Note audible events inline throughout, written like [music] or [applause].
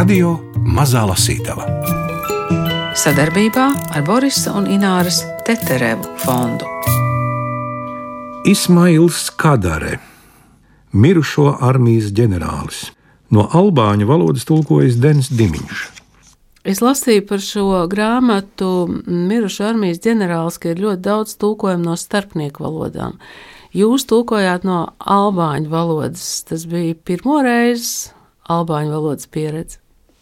Radio Mazā Lasītava. Sadarbībā ar Borisa un Ināras Teterevu fondu. Ismails Kadare, mirušo armijas ģenerālis. No albāņu valodas tulkojas Denis Dimiņš. Es lasīju par šo grāmatu Mirušo armijas ģenerālis, ka ir ļoti daudz tulkojumu no starpnieku valodām. Jūs tulkojāt no albāņu valodas. Tas bija pirmo reizi albāņu valodas pieredze.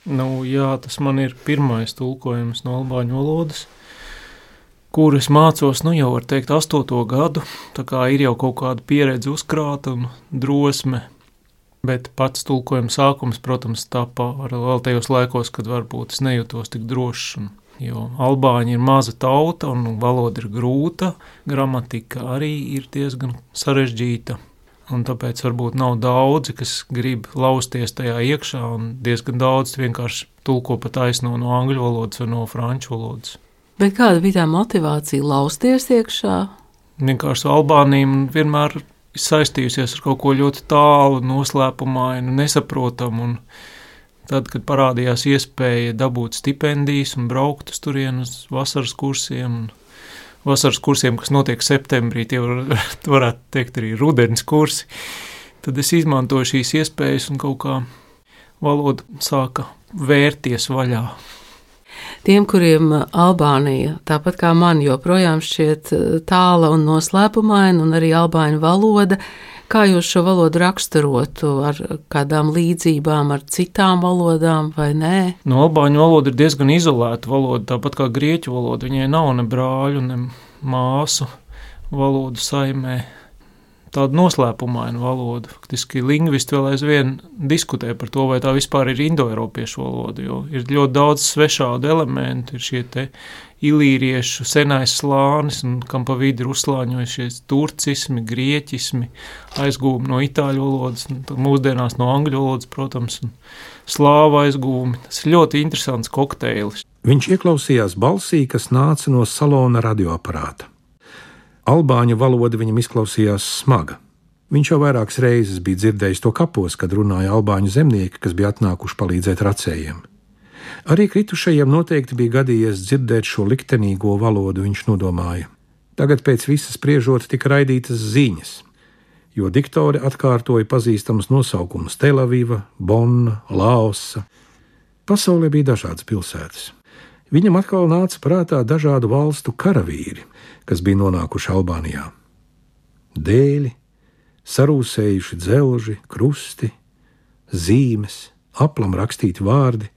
Nu, jā, tas man ir pirmais tulkojums no albāņu valodas, kur es mācos, nu jau teikt, astoto gadu. Tā kā ir jau kaut kāda pieredze uzkrāta un drosme Bet pats tulkojuma sākums, protams, tāpā vēl tajos laikos, kad varbūt es nejūtos tik drošs. Un, jo Albāņi ir maza tauta un valoda ir grūta, gramatika arī ir diezgan sarežģīta. Un tāpēc varbūt nav daudzi, kas grib lausties tajā iekšā, un diezgan daudz vienkārši tulko pa taisno no angļu valodas vai no franču valodas. Bet kāda bija tā motivācija lausties iekšā? Vienkārši Albānija vienmēr saistījusies ar kaut ko ļoti tālu, noslēpumainu, nesaprotamu. Tad, kad parādījās iespēja dabūt stipendijas un braukt uz turieni uz vasaras kursiem, vasaras kursiem, kas notiek septembrī, tie var, [laughs] varētu teikt arī rudens kursi, tad es izmantoju šīs iespējas un kaut kā valoda sāka vērties vaļā. Tiem, kuriem uh, Albānija, tāpat kā man, joprojām šķiet uh, tāla un noslēpumaina, un arī albāņu valoda, kā jūs šo valodu raksturotu ar kādām līdzībām ar citām valodām vai nē? No albāņu valoda ir diezgan izolēta valoda, tāpat kā grieķu valoda. Viņai nav ne brāļu, ne māsu valodu saimē tāda noslēpumaina valoda. Faktiski lingvisti vēl aizvien diskutē par to, vai tā vispār ir indoeiropiešu valoda, jo ir ļoti daudz svešādu elementu, ir šie ilīriešu senais slānis, un kam pa vidu ir uzslāņojušies turcismi, grieķismi, aizgūmi no itāļu valodas, mūsdienās no angļu valodas, protams, un slāva aizgūmi. Tas ir ļoti interesants kokteilis. Viņš ieklausījās balsī, kas nāca no salona radioaparāta. Albāņu valoda viņam izklausījās smaga. Viņš jau vairākas reizes bija dzirdējis to kapos, kad runāja albāņu zemnieki, kas bija atnākuši palīdzēt racējiem. Arī kritušajiem noteikti bija gadījies dzirdēt šo liktenīgo valodu, viņš nodomāja. Tagad pēc visas spriežot tika raidītas ziņas, jo diktori atkārtoja pazīstamus nosaukumus - Telaviva, Bonna, Laosa. Pasaulē bija dažādas pilsētas. Viņam atkal nāca prātā dažādu valstu karavīri, kas bija nonākuši Albānijā. Dēļi, sarūsējuši dzelži, krusti, zīmes, aplam rakstīti vārdi.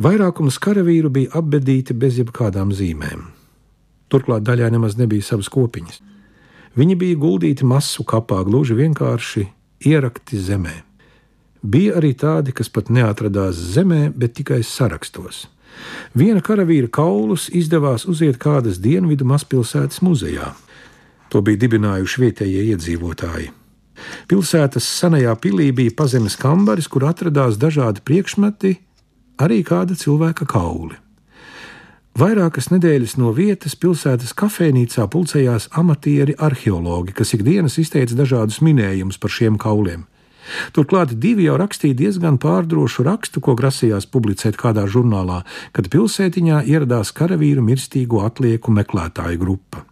Vairākums karavīru bija apbedīti bez jebkādām zīmēm. Turklāt daļai nemaz nebija savas kopiņas. Viņi bija guldīti masu kapā, gluži vienkārši ierakti zemē. Bija arī tādi, kas pat neatradās zemē, bet tikai sarakstos. Viena karavīra kaulus izdevās uziet kādas dienvidu mazpilsētas muzejā. To bija dibinājuši vietējie iedzīvotāji. Pilsētas senajā pilī bija pazemes kambaris, kur atradās dažādi priekšmeti, arī kāda cilvēka kauli. Vairākas nedēļas no vietas pilsētas kafejnīcā pulcējās amatieri arheologi, kas ikdienas izteica dažādus minējumus par šiem kauliem. Turklāt divi jau rakstīja diezgan pārdrošu rakstu, ko grasījās publicēt kādā žurnālā, kad pilsētiņā ieradās karavīru mirstīgo atlieku meklētāju grupa.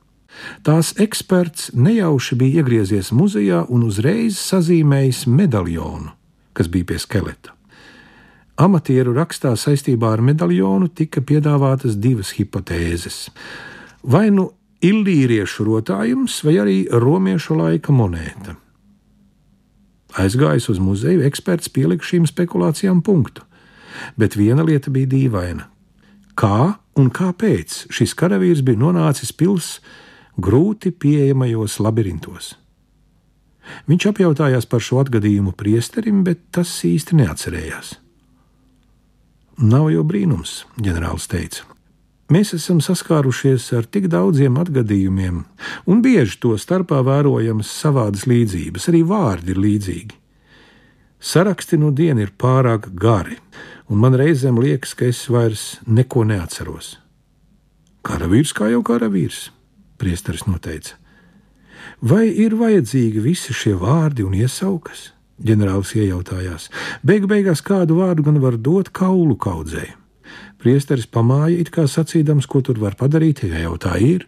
Tās eksperts nejauši bija iegriezies muzejā un uzreiz sazīmējis medaļonu, kas bija pie skeleta. Amatieru rakstā saistībā ar medaļonu tika piedāvātas divas hipotēzes. Vai nu illīriešu rotājums, vai arī romiešu laika monēta. Aizgājis uz muzeju, eksperts pielika šīm spekulācijām punktu. Bet viena lieta bija dīvaina. Kā un kāpēc šis karavīrs bija nonācis pilsētas grūti pieejamajos labirintos? Viņš apjautājās par šo atgadījumu priesterim, bet tas īsti neatcerējās. Nav jau brīnums, ģenerālis teica. Mēs esam saskārušies ar tik daudziem atgadījumiem, un bieži to starpā vērojamas savādas līdzības, arī vārdi ir līdzīgi. Saraksti no dienas ir pārāk gari, un man reizēm liekas, ka es vairs neko neatceros. Karavīrs kā jau karavīrs, priesteris noteica. Vai ir vajadzīgi visi šie vārdi un iesaukas? Ģenerālis iejautājās. Beigu beigās kādu vārdu gan var dot kaulu kaudzēji. Priesteris pamāja it kā sacīdams, ko tur var padarīt, ja jau tā ir.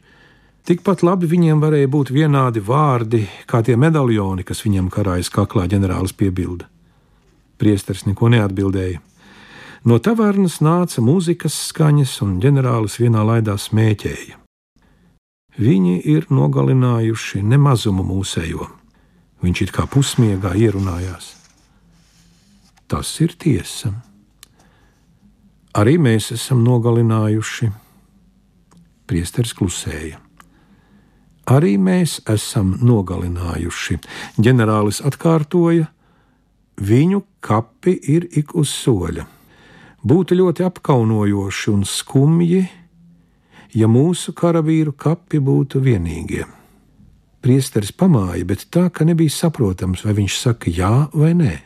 Tikpat labi viņiem varēja būt vienādi vārdi, kā tie medaļoni, kas viņam karājas kaklā ģenerālis piebilda. Priesteris neko neatbildēja. No tavārnas nāca mūzikas skaņas, un ģenerālis vienā laidā smēķēja. Viņi ir nogalinājuši nemazumu mūsējo. Viņš it kā pusmiegā ierunājās. Tas ir tiesa. Arī mēs esam nogalinājuši. Priesteris klusēja. Arī mēs esam nogalinājuši. Ģenerālis atkārtoja, viņu kapi ir ik uz soļa. Būtu ļoti apkaunojoši un skumji, ja mūsu karavīru kapi būtu vienīgie. Priesteris pamāja, bet tā, ka nebija saprotams, vai viņš saka jā vai nē.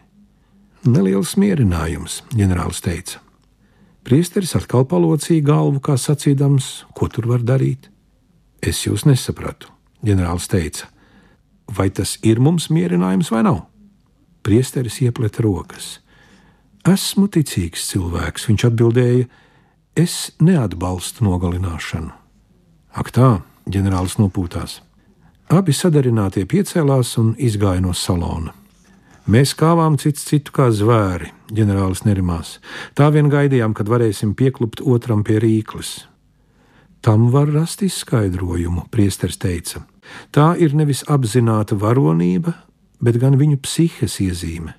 Neliels mierinājums, ģenerālis teica. Priesteris atkal palocīja galvu, kā sacīdams, ko tur var darīt. Es jūs nesapratu, ģenerālis teica. Vai tas ir mums mierinājums vai nav? Priesteris iepleta rokas. Esmu ticīgs cilvēks, viņš atbildēja, Es neatbalstu nogalināšanu. Ak, tā, ģenerālis nopūtās. Abi sadarinātie piecēlās un izgāja no salona. Mēs kāvām cits citu kā zvēri, ģenerālis nerimās. Tā vien gaidījām, kad varēsim pieklupt otram pie rīkles. Tam var rast izskaidrojumu, priesteris teica. Tā ir nevis apzināta varonība, bet gan viņu psihes iezīme.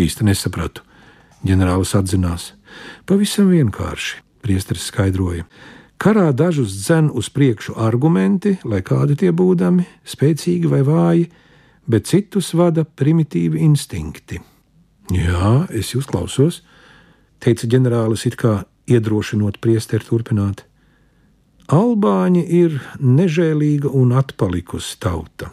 Īsti nesapratu. Ģenerālis atzinās. Pavisam vienkārši, priesteris skaidroja. Karā dažus dzen uz priekšu argumenti, lai kādi tie būdami, spēcīgi vai vāji, bet citus vada primitīvi instinkti. Jā, es jūs klausos, teica ģenerālis, it kā iedrošinot priesteri turpināt. Albāņi ir nežēlīga un atpalikusi tauta.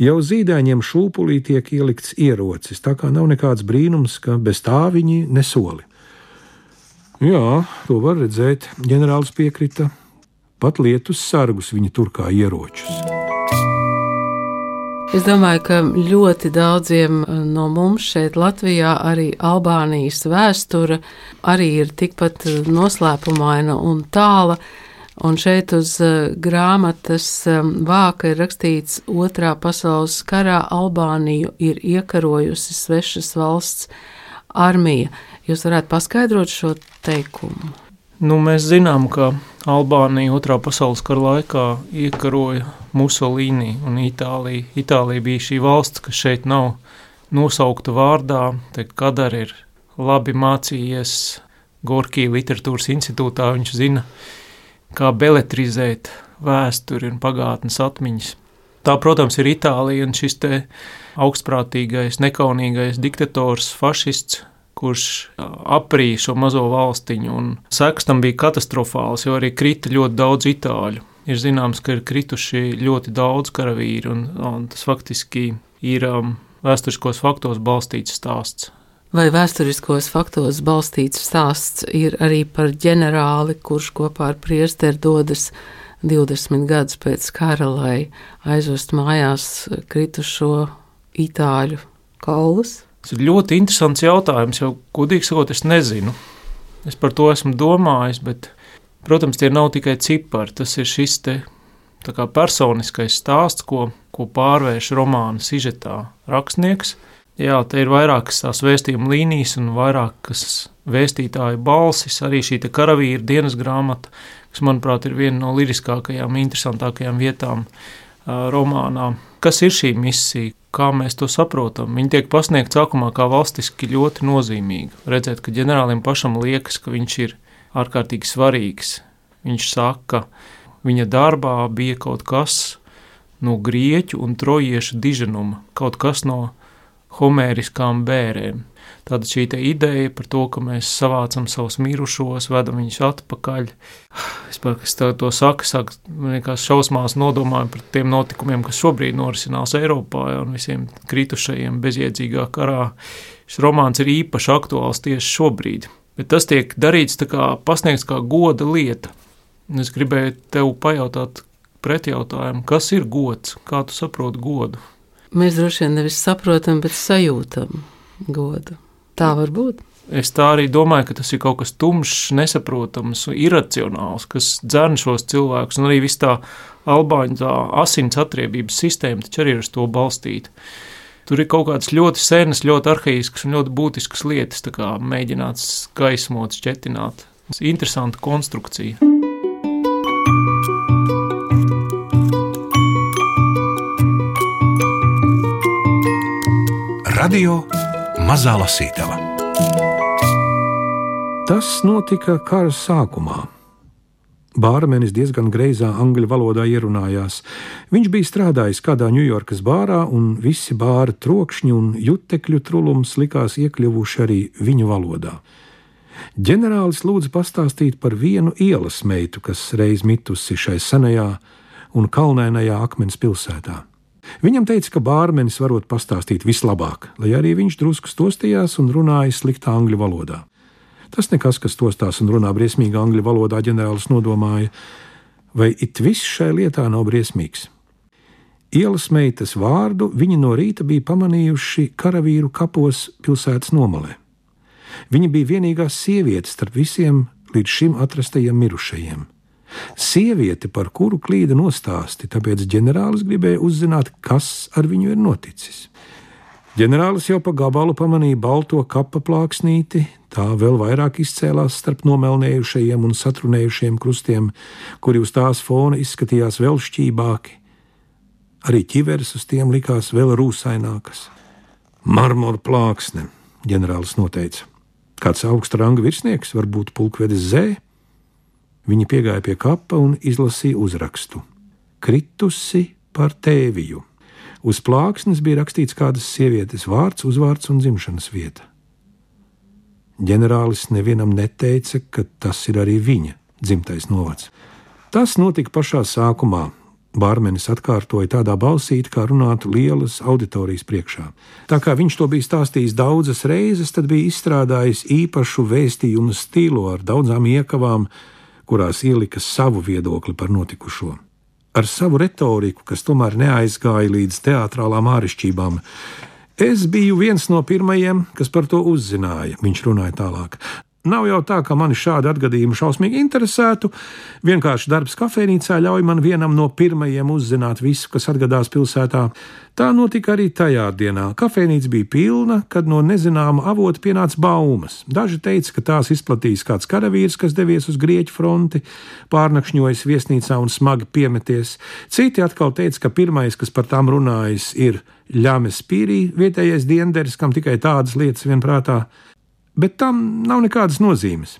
Jau zīdaiņiem šūpulī tiek ielikts ierocis, tā kā nav nekāds brīnums, ka bez tā viņi nesoli. Jā, to var redzēt. Ģenerālis piekrita. Pat lietus sargus viņa turkā ieročus. Es domāju, ka ļoti daudziem no mums šeit, Latvijā, arī Albānijas vēsture arī ir tikpat noslēpumaina un tāla. Un šeit uz eh, grāmatas eh, vāka ir rakstīts, Otrā pasaules karā Albāniju ir iekarojusi svešas valsts armija. Jūs varētu paskaidrot šo teikumu? Nu, mēs zinām, ka Albānija otrā pasaules kara laikā iekaroja Musolīni un Itāliju. Itālija bija šī valsts, kas šeit nav nosaukta vārdā, te Kadar ir labi mācījies Gorkija literatūras institūtā, viņš zina, kā beletrizēt vēsturi un pagātnes atmiņas. Tā, protams, ir Itālija un šis te augstprātīgais, nekaunīgais diktators, fašists kurš aprīja šo mazo valstiņu. Sekas tam bija katastrofāls, jo arī krita ļoti daudz itāļu. Ir zināms, ka ir krituši ļoti daudz karavīru, un, un tas faktiski ir um, vēsturiskos faktos balstīts stāsts. Vai vēsturiskos faktos balstīts stāsts ir arī par ģenerāli, kurš kopā ar priesteri dodas 20 gadus pēc kara, lai aizvest mājās kritušo itāļu kaulus? Tas ir ļoti interesants jautājums, jo, godīgi sakot, es nezinu. Es par to esmu domājis, bet, protams, tie nav tikai cipari. Tas ir šis te personiskais stāsts, ko, ko pārvērš romāna sižetā rakstnieks. Jā, te ir vairākas tās vēstījuma līnijas un vairākas vēstītāju balsis. Arī šī karavīra dienas grāmata, kas, manuprāt, ir viena no liriskākajām, interesantākajām vietām uh, romānā. Kas ir šī misija? Kā mēs to saprotam. Viņi tiek pasniegti sākumā kā valstiski ļoti nozīmīgi. Redzēt, ka ģenerālim pašam liekas, ka viņš ir ārkārtīgi svarīgs. Viņš saka, ka viņa darbā bija kaut kas no grieķu un trojiešu diženuma, kaut kas no homēriskām bērēm. Tāda šī ideja par to, ka mēs savācam savus mirušos, vedam viņus atpakaļ. [sighs] Es par to saku, sāk vienkārši šausmās nodomāju par tiem notikumiem, kas šobrīd norisinās Eiropā ja, un visiem kritušajiem bezjēdzīgā karā. Šis romāns ir īpaši aktuāls tieši šobrīd, bet tas tiek darīts tā kā pasniegts kā goda lieta. Es gribēju tev pajautāt pretjautājumu, kas ir gods, kā tu saproti godu? Mēs droši vien nevis saprotam, bet sajūtam godu. Tā var būt. Es tā arī domāju, ka tas ir kaut kas tumšs, nesaprotams, irracionāls, kas dzēn šos cilvēkus, un arī viss tā albāņu asins atriebības sistēma taču arī ir uz to balstīta. Tur ir kaut kādas ļoti senas, ļoti arhaiskas un ļoti būtiskas lietas, kā mēģināts gaismot, šķetināt. Interesanta konstrukcija. Radio Mazā Lasītava. Tas notika kara sākumā. Bārmenis diezgan greizā angļu valodā ierunājās. Viņš bija strādājis kādā Ņujorkas bārā, un visi bāra trokšņi un jutekļu trulums likās iekļuvuši arī viņu valodā. Ģenerālis lūdza pastāstīt par vienu ielas meitu, kas reiz mitusi šai senajā un kalnēnajā akmens pilsētā. Viņam teica, ka bārmenis varot pastāstīt vislabāk, lai arī viņš drusku stostījās un runāja sliktā angļu valodā. Tas nekas, kas tostās un runā briesmīgi angļu valodā, ģenerālis nodomāja, vai it viss šai lietā nav briesmīgs. Ielas meitas vārdu viņi no rīta bija pamanījuši karavīru kapos pilsētas nomalē. Viņa bija vienīgā sieviete starp visiem līdz šim atrastajiem mirušajiem. Sieviete, par kuru klīda nostāsti, tāpēc ģenerālis gribēja uzzināt, kas ar viņu ir noticis. Ģenerālis jau pa gabalu pamanīja balto kapa plāksnīti, tā vēl vairāk izcēlās starp nomelnējušajiem un satrunējušiem krustiem, kuri uz tās fona izskatījās vēl šķībāki. Arī ķiveres uz tiem likās vēl rūsainākas. Marmora plāksne, ģenerālis noteica. Kāds augsta ranga virsnieks, varbūt pulkvedis Zē. Viņa piegāja pie kapa un izlasīja uzrakstu: Kritusi par tēviju. Uz plāksnes bija rakstīts kādas sievietes vārds, uzvārds un dzimšanas vieta. Ģenerālis nevienam neteica, ka tas ir arī viņa dzimtais novads. Tas notika pašā sākumā. Bārmenis atkārtoja tādā balsī, kā runātu lielas auditorijas priekšā. Tā kā viņš to bija stāstījis daudzas reizes, tad bija izstrādājis īpašu vēstījumu stilu ar daudzām iekavām, kurās ielika savu viedokli par notikušo ar savu retoriku, kas tomēr neaizgāja līdz teātrālām āršķirībām. Es biju viens no pirmajiem, kas par to uzzināja, viņš runāja tālāk. Nav jau tā, ka mani šādi atgadījumi šausmīgi interesētu. Vienkārši darbs kafejnīcā ļauj man vienam no pirmajiem uzzināt visu, kas atgadās pilsētā. Tā notika arī tajā dienā. Kafejnīca bija pilna, kad no nezināma avota pienāca baumas. Daži teica, ka tās izplatījis kāds karavīrs, kas devies uz Grieķu fronti, pārnakšņojis viesnīcā un smagi piemeties. Citi atkal teica, ka pirmais, kas par tām runājis, ir Ļāmes Pīrī, vietējais dienderis, kam tikai tādas lietas vienprātā bet tam nav nekādas nozīmes.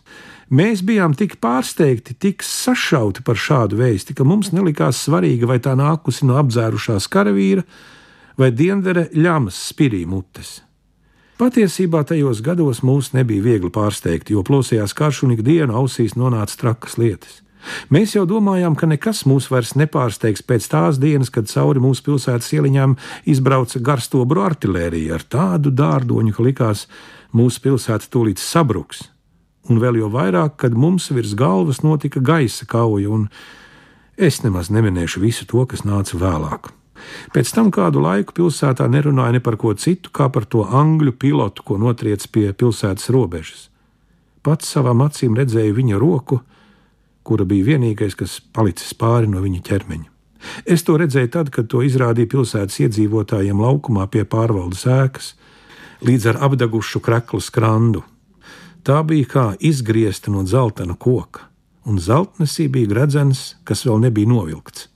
Mēs bijām tik pārsteigti, tik sašauti par šādu vēsti, ka mums nelikās svarīgi, vai tā nākusi no apdzērušās karavīra vai dienvera ļamas spirī mutes. Patiesībā tajos gados mūs nebija viegli pārsteigt, jo plosījās karš un ikdienu ausīs nonāca trakas lietas. Mēs jau domājām, ka nekas mūs vairs nepārsteigs pēc tās dienas, kad cauri mūsu pilsētas ieliņām izbrauca garstobru artilērija ar tādu dārdoņu, ka likās, ka mūsu pilsēta tūlīt sabruks, un vēl jau vairāk, kad mums virs galvas notika gaisa kauja, un es nemaz neminēšu visu to, kas nāca vēlāk. Pēc tam kādu laiku pilsētā nerunāja ne par ko citu, kā par to angļu pilotu, ko notriec pie pilsētas robežas. Pats savām acīm redzēju viņa roku, kura bija vienīgais, kas palicis pāri no viņa ķermeņa. Es to redzēju tad, kad to izrādīja pilsētas iedzīvotājiem laukumā pie pārvaldes ēkas, līdz ar apdagušu kreklu skrandu. Tā bija kā izgriezta no dzeltena koka, un zeltnesī bija gredzens, kas vēl nebija novilkts.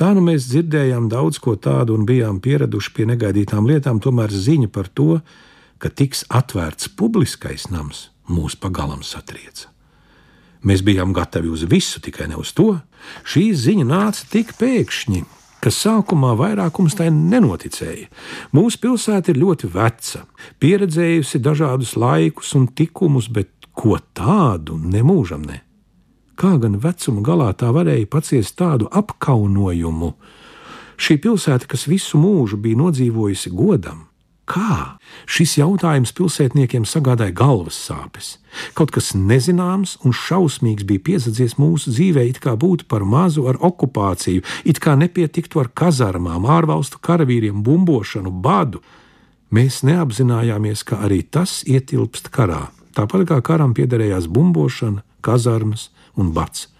Tā nu mēs dzirdējām daudz ko tādu un bijām pieraduši pie negaidītām lietām, tomēr ziņa par to, ka tiks atvērts publiskais nams, mūs pagalam satrieca. Mēs bijām gatavi uz visu, tikai ne uz to. Šī ziņa nāca tik pēkšņi, ka sākumā vairākums tai nenoticēja. Mūsu pilsēta ir ļoti veca, pieredzējusi dažādus laikus un tikumus, bet ko tādu nemūžam ne. Kā gan vecuma galā tā varēja paciest tādu apkaunojumu? Šī pilsēta, kas visu mūžu bija nodzīvojusi godam, Kā? Šis jautājums pilsētniekiem sagādāja galvas sāpes. Kaut kas nezināms un šausmīgs bija piesadzies mūsu dzīvē, it kā būtu par mazu ar okupāciju, it kā nepietiktu ar kazarmām, ārvalstu karavīriem, bumbošanu, badu. Mēs neapzinājāmies, ka arī tas ietilpst karā. Tāpat kā karam piederējās bumbošana, kazarmas un bats.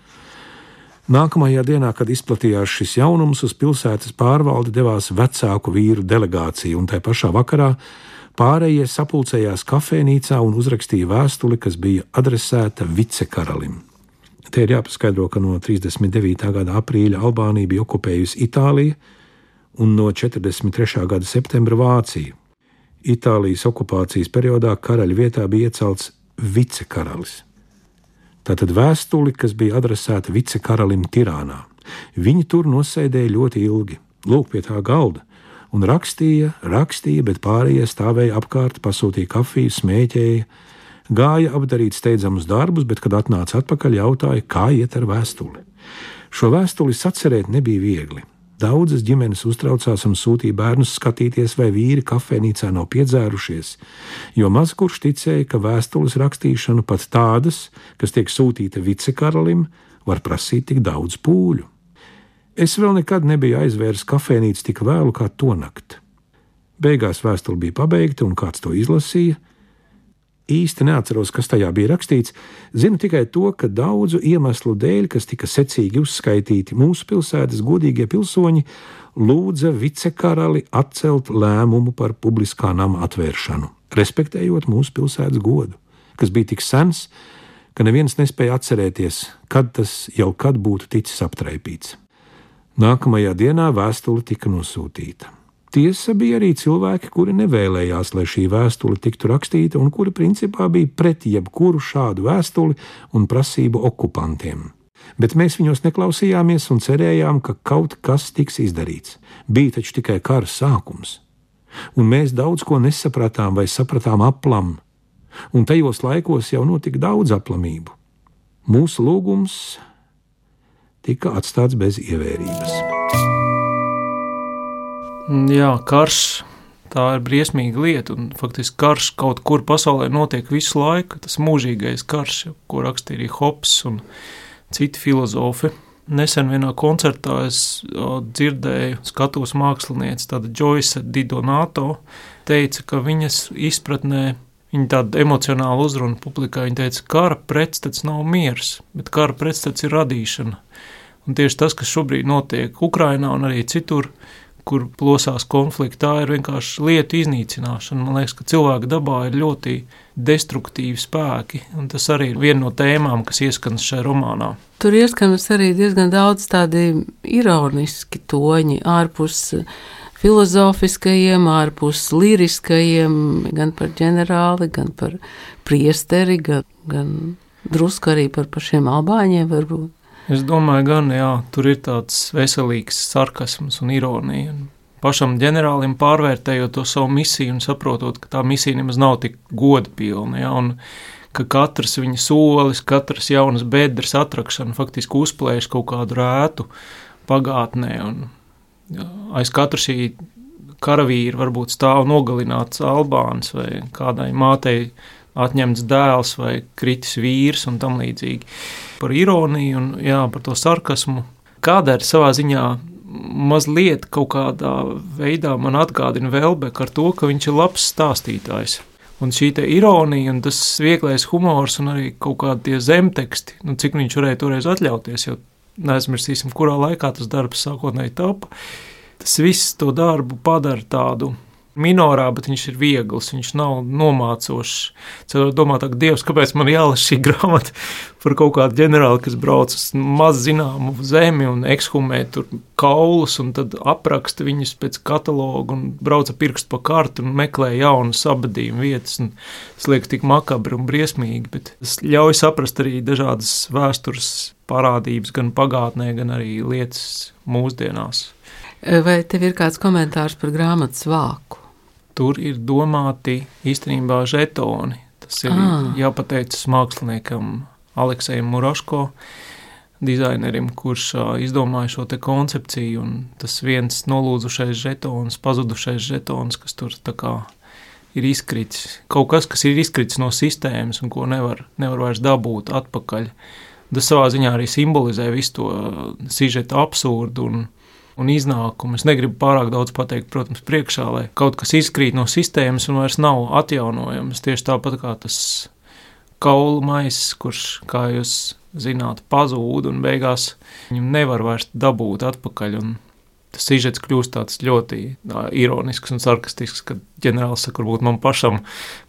Nākamajā dienā, kad izplatījās šis jaunums, uz pilsētas pārvaldi devās vecāku vīru delegācija, un tajā pašā vakarā pārējie sapulcējās kafejnīcā un uzrakstīja vēstuli, kas bija adresēta vicekaralim. Te ir jāpaskaidro, ka no 39. gada aprīļa Albānija bija okupējusi Itāliju un no 43. gada septembra Vāciju. Itālijas okupācijas periodā karaļa vietā bija iecelts vicekaralis. Tātad vēstuli, kas bija adresēta vicekaralim Tirānā. Viņi tur nosēdēja ļoti ilgi, lūk, pie tā galda, un rakstīja, rakstīja, bet pārējie stāvēja apkārt, pasūtīja kafiju, smēķēja, gāja apdarīt steidzamus darbus, bet, kad atnāca atpakaļ, jautāja, kā iet ar vēstuli. Šo vēstuli sacerēt nebija viegli. Daudzas ģimenes uztraucās un sūtīja bērnus skatīties, vai vīri kafejnīcā nav piedzērušies, jo maz kurš ticēja, ka vēstules rakstīšanu pat tādas, kas tiek sūtīta vicekaralim, var prasīt tik daudz pūļu. Es vēl nekad nebiju aizvērs kafejnīcu tik vēlu kā to nakti. Beigās vēstule bija pabeigta, un kāds to izlasīja, īsti neatceros, kas tajā bija rakstīts. Zinu tikai to, ka daudzu iemeslu dēļ, kas tika secīgi uzskaitīti, mūsu pilsētas godīgie pilsoņi lūdza vicekarali atcelt lēmumu par publiskā nama atvēršanu, respektējot mūsu pilsētas godu, kas bija tik sens, ka neviens nespēja atcerēties, kad tas jau kad būtu ticis aptraipīts. Nākamajā dienā vēstule tika nosūtīta. Tiesa bija arī cilvēki, kuri nevēlējās, lai šī vēstule tiktu rakstīta, un kuri principā bija pret jebkuru šādu vēstuli un prasību okupantiem. Bet mēs viņos neklausījāmies un cerējām, ka kaut kas tiks izdarīts. Bija taču tikai kara sākums, un mēs daudz ko nesapratām vai sapratām aplam, un tajos laikos jau notika daudz aplamību. Mūsu lūgums tika atstāts bez ievērības. Jā, karš. Tā ir briesmīga lieta, un faktiski karš kaut kur pasaulē notiek visu laiku. Tas mūžīgais karš, ko rakstīja arī Hops un citi filozofi. Nesen vienā koncertā es dzirdēju, skatos mākslinieci, tāda Joyce Didonato, teica, ka viņas izpratnē Viņa tāda emocionāla uzruna publikai. Viņa teica, ka kara pretstats nav miers, bet kara pretstats ir radīšana. Un tieši tas, kas šobrīd notiek Ukrajinā un arī citur, kur plosās konflikti, tā ir vienkārši lietu iznīcināšana. Man liekas, ka cilvēka dabā ir ļoti destruktīvi spēki, un tas arī ir viena no tēmām, kas ieskanas šajā romānā. Tur ieskanas arī diezgan daudz tādi ironiski toņi ārpus filozofiskajiem, ārpus liriskajiem, gan par ģenerāli, gan par priesteri, gan, gan drusku arī par pašiem albāņiem varbūt. Es domāju, gan jā, tur ir tāds veselīgs sarkasms un ironija. Pašam ģenerālim pārvērtējot to savu misiju un saprotot, ka tā misija nemaz nav tik godpilna, ja, un ka katrs viņa solis, katrs jaunas bedres atrakšana faktiski uzplēš kaut kādu rētu pagātnē, un aiz katra šī karavīra varbūt stāv nogalināts Albāns vai kādai mātei atņemts dēls vai kritis vīrs un tam līdzīgi. Par ironiju un jā, par to sarkasmu. Kāda ir savā ziņā mazliet kaut kādā veidā man atgādina Velbeku ar to, ka viņš ir labs stāstītājs. Un šī ironija, un tas vieglais humors, un arī kaut kādi zemteksti, nu, cik viņš varēja toreiz atļauties, jo neaizmirsīsim, kurā laikā tas darbs sākotnēji tapa. Tas viss to darbu padara tādu minorā, bet viņš ir viegls, viņš nav nomācošs. Cilvēks domā, ka Dievs, kāpēc man jālasa šī grāmata par kaut kādu ģenerāli, kas brauc uz maz zināmu zemi un ekshumē tur kaulus, un tad apraksta viņus pēc kataloga un brauca pirkstu pa kartu un meklē jaunas abadījuma vietas. Tas liekas tik makabri un briesmīgi, bet tas ļauj saprast arī dažādas vēstures parādības gan pagātnē, gan arī lietas mūsdienās. Vai tev ir kāds komentārs par grāmatas vāku? Tur ir domāti īstenībā žetoni. Tas ir ah. jāpateicas māksliniekam Aleksējam Muraško. dizainerim, kurš izdomāja šo koncepciju. Tas viens nolūzušais žetons, pazudušais žetons, kas tur ir izkritis. Kaut kas, kas ir izkritis no sistēmas un ko nevar, nevar vairs dabūt atpakaļ. Tas savā ziņā arī simbolizē visu to sižeta absurdu un, un iznākumu. Es negribu pārāk daudz pateikt, protams, priekšā, lai kaut kas izkrīt no sistēmas un vairs nav atjaunojams. Tieši tāpat kā tas kaulu maisis, kurš, kā jūs zināt, pazūd un beigās viņu nevar vairs dabūt atpakaļ. Tas sižets kļūst tāds ļoti tā, ironisks un sarkastisks, kad ģenerālis saka, varbūt man pašam,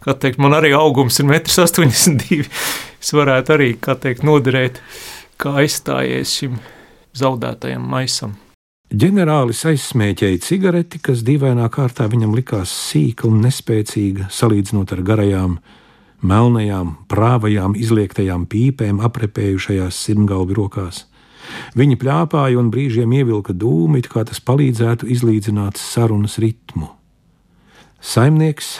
kā teikt, man arī augums ir 1,82 m. Es varētu arī, kā teikt, noderēt kā aizstājies šim zaudētajam maisam. Ģenerālis aizsmēķēja cigareti, kas dīvainā kārtā viņam likās sīka un nespēcīga, salīdzinot ar garajām, melnajām, prāvajām, izliektajām pīpēm, aprepējušajās sirmgalvi rokās. Viņi plāpāja un brīžiem ievilka dūmu, it kā tas palīdzētu izlīdzināt sarunas ritmu. Saimnieks,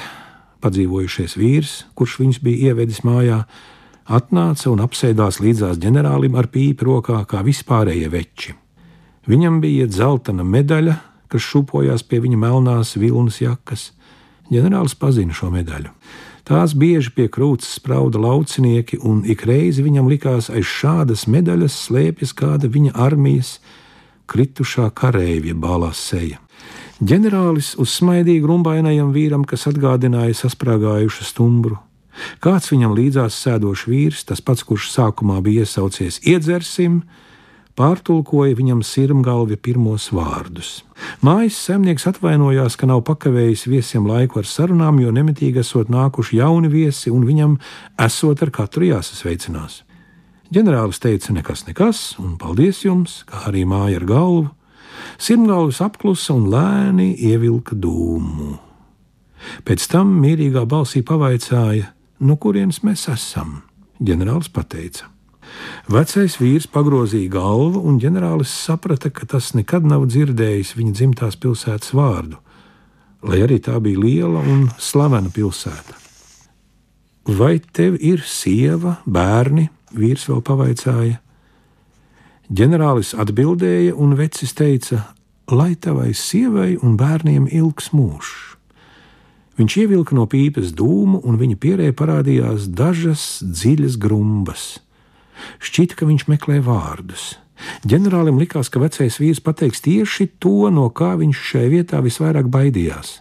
padzīvojušies vīrs, kurš viņus bija ievedis mājā, atnāca un apsēdās līdzās ģenerālim ar pīpi rokā, kā vispārējie veči. Viņam bija dzeltena medaļa, kas šūpojās pie viņa melnās vilnas jakas. Ģenerālis pazina šo medaļu. Tās bieži pie krūts sprauda laucinieki, un ik reizi viņam likās, aiz šādas medaļas slēpjas kāda viņa armijas kritušā kareivja balās seja. Ģenerālis uzsmaidīja grumbainajam vīram, kas atgādināja sasprāgājušu stumbru. Kāds viņam līdzās sēdošs vīrs, tas pats, kurš sākumā bija iesaucies iedzersim, pārtulkoja viņam sirmgalvi pirmos vārdus. Mājas zemnieks atvainojās, ka nav pakavējis viesiem laiku ar sarunām, jo nemitīgi esot nākuši jauni viesi un viņam esot ar katru jāsasveicinās. Ģenerālis teica, nekas, nekas, un paldies jums, kā arī māja ar galvu. Sirmgalvis apklusa un lēni ievilka dūmu. Pēc tam mierīgā balsī pavaicāja, no kurienes mēs esam. Ģenerālis pateica: Vecais vīrs pagrozīja galvu, un ģenerālis saprata, ka tas nekad nav dzirdējis viņa dzimtās pilsētas vārdu, lai arī tā bija liela un slavena pilsēta. Vai tev ir sieva, bērni? Vīrs vēl pavaicāja. Ģenerālis atbildēja, un vecis teica: Lai tavai sievai un bērniem ilgs mūžs. Viņš ievilka no pīpes dūmu, un viņa pierē parādījās dažas dziļas grumbas. Šķita, ka viņš meklē vārdus. Ģenerālim likās, ka vecais vīrs pateiks tieši to, no kā viņš šai vietā visvairāk baidījās.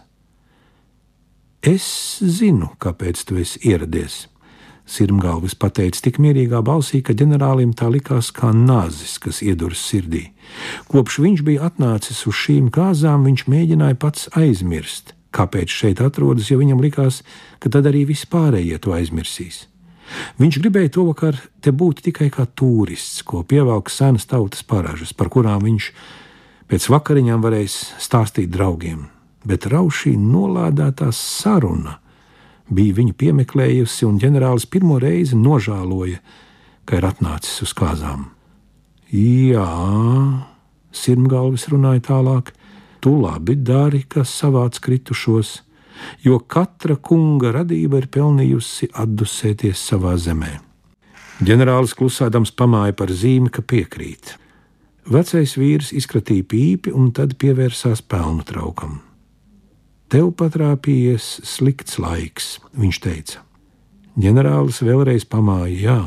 Es zinu, kāpēc tu esi ieradies. Sirmgalvis pateica tik mierīgā balsī, ka ģenerālim tā likās kā nāzis, kas ieduras sirdī. Kopš viņš bija atnācis uz šīm kāzām, viņš mēģināja pats aizmirst, kāpēc šeit atrodas, jo viņam likās, ka tad arī vispārējie to aizmirsīs. Viņš gribēja to vakar te būt tikai kā turists, ko pievelk senas tautas paražas, par kurām viņš pēc vakariņām varēs stāstīt draugiem. Bet raušī nolādētā saruna bija viņu piemeklējusi, un ģenerālis pirmo reizi nožēloja, ka ir atnācis uz kāzām. Jā, sirmgalvis runāja tālāk, tu labi dari, kas savāc kritušos jo katra kunga radība ir pelnījusi atdusēties savā zemē. Ģenerālis klusēdams pamāja par zīmi, ka piekrīt. Vecais vīrs izkratīja pīpi un tad pievērsās pelnu traukam. Tev patrāpījies slikts laiks, viņš teica. Ģenerālis vēlreiz pamāja, jā.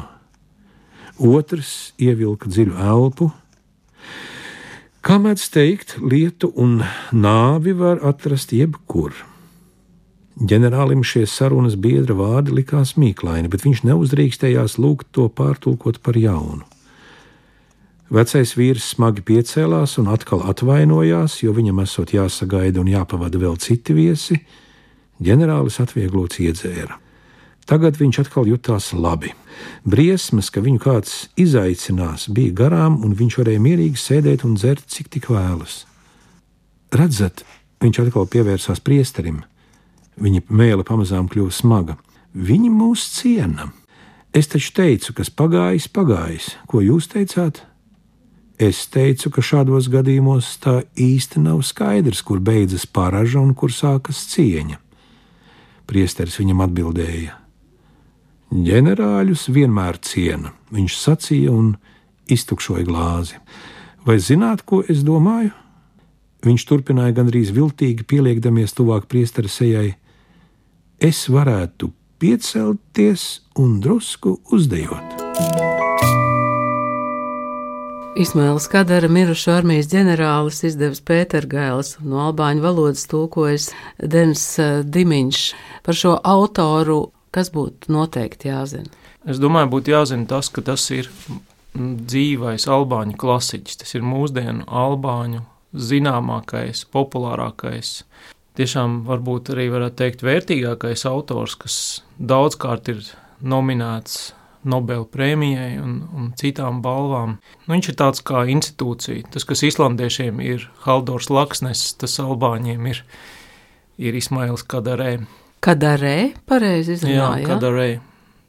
Otrs ievilka dziļu elpu. Kā mēdz teikt, lietu un nāvi var atrast jebkur. Ģenerālim šie sarunas biedra vārdi likās mīklaini, bet viņš neuzdrīkstējās lūgt to pārtulkot par jaunu. Vecais vīrs smagi piecēlās un atkal atvainojās, jo viņam esot jāsagaida un jāpavada vēl citi viesi. Ģenerālis atvieglots iedzēra. Tagad viņš atkal jutās labi. Briesmas, ka viņu kāds izaicinās, bija garām, un viņš varēja mierīgi sēdēt un dzert, cik tik vēlas. Redzat, viņš atkal pievērsās priesterim. Viņa mēlē pamazām kļuva smaga. Viņi mūs ciena. Es taču teicu, kas pagājis, pagājis. Ko jūs teicāt? Es teicu, ka šādos gadījumos tā īsti nav skaidrs, kur beidzas paraža un kur sākas cieņa. Priesteris viņam atbildēja: Ģenerāļus vienmēr ciena, viņš sacīja un iztukšoja glāzi. Vai zināt, ko es domāju? Viņš turpināja gandrīz viltīgi pieliekdamies tuvāk priestera sejai. Es varētu piecelties un drusku uzdejot. Ismails Kadara mirušo armijas ģenerālis izdevis Pētergailis un no albāņu valodas tulkojas Denis eh, Dimiņš. Par šo autoru, kas būtu noteikti jāzina? Es domāju, būtu jāzina tas, ka tas ir dzīvais albāņu klasiķis. Tas ir mūsdienu albāņu zināmākais, populārākais. Tiešām varbūt arī varētu teikt vērtīgākais autors, kas daudzkārt ir nominēts Nobela prēmijai un, un citām balvām. Nu, viņš ir tāds kā institūcija. Tas, kas islandiešiem ir Haldors Laksnes, tas albāņiem ir, ir Ismails Kadarē. Kadarē, pareizi izrunāja. Jā, Kadarē.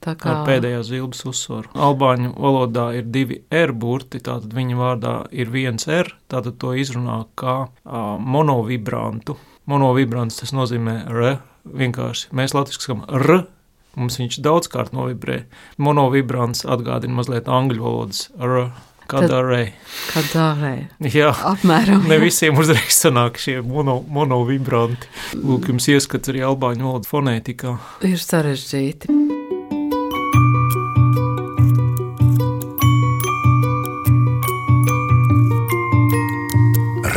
Tā kā ar pēdējā zilbes uzsvaru. Albāņu valodā ir divi R burti, tātad viņa vārdā ir viens R, tātad to izrunā kā uh, monovibrantu. Monovibrants tas nozīmē R, vienkārši mēs latviski sakam R, Mums viņš daudzkārt novibrē. Monovibrants atgādina mazliet angļu valodas R. Kadarē. Kadarē. Jā, apmēram. Ne visiem uzreiz sanāk šie mono, monovibranti. Lūk, jums ieskats arī albāņu valodu fonētikā. Ir sarežģīti.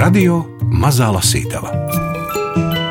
Radio Mazā Lasītava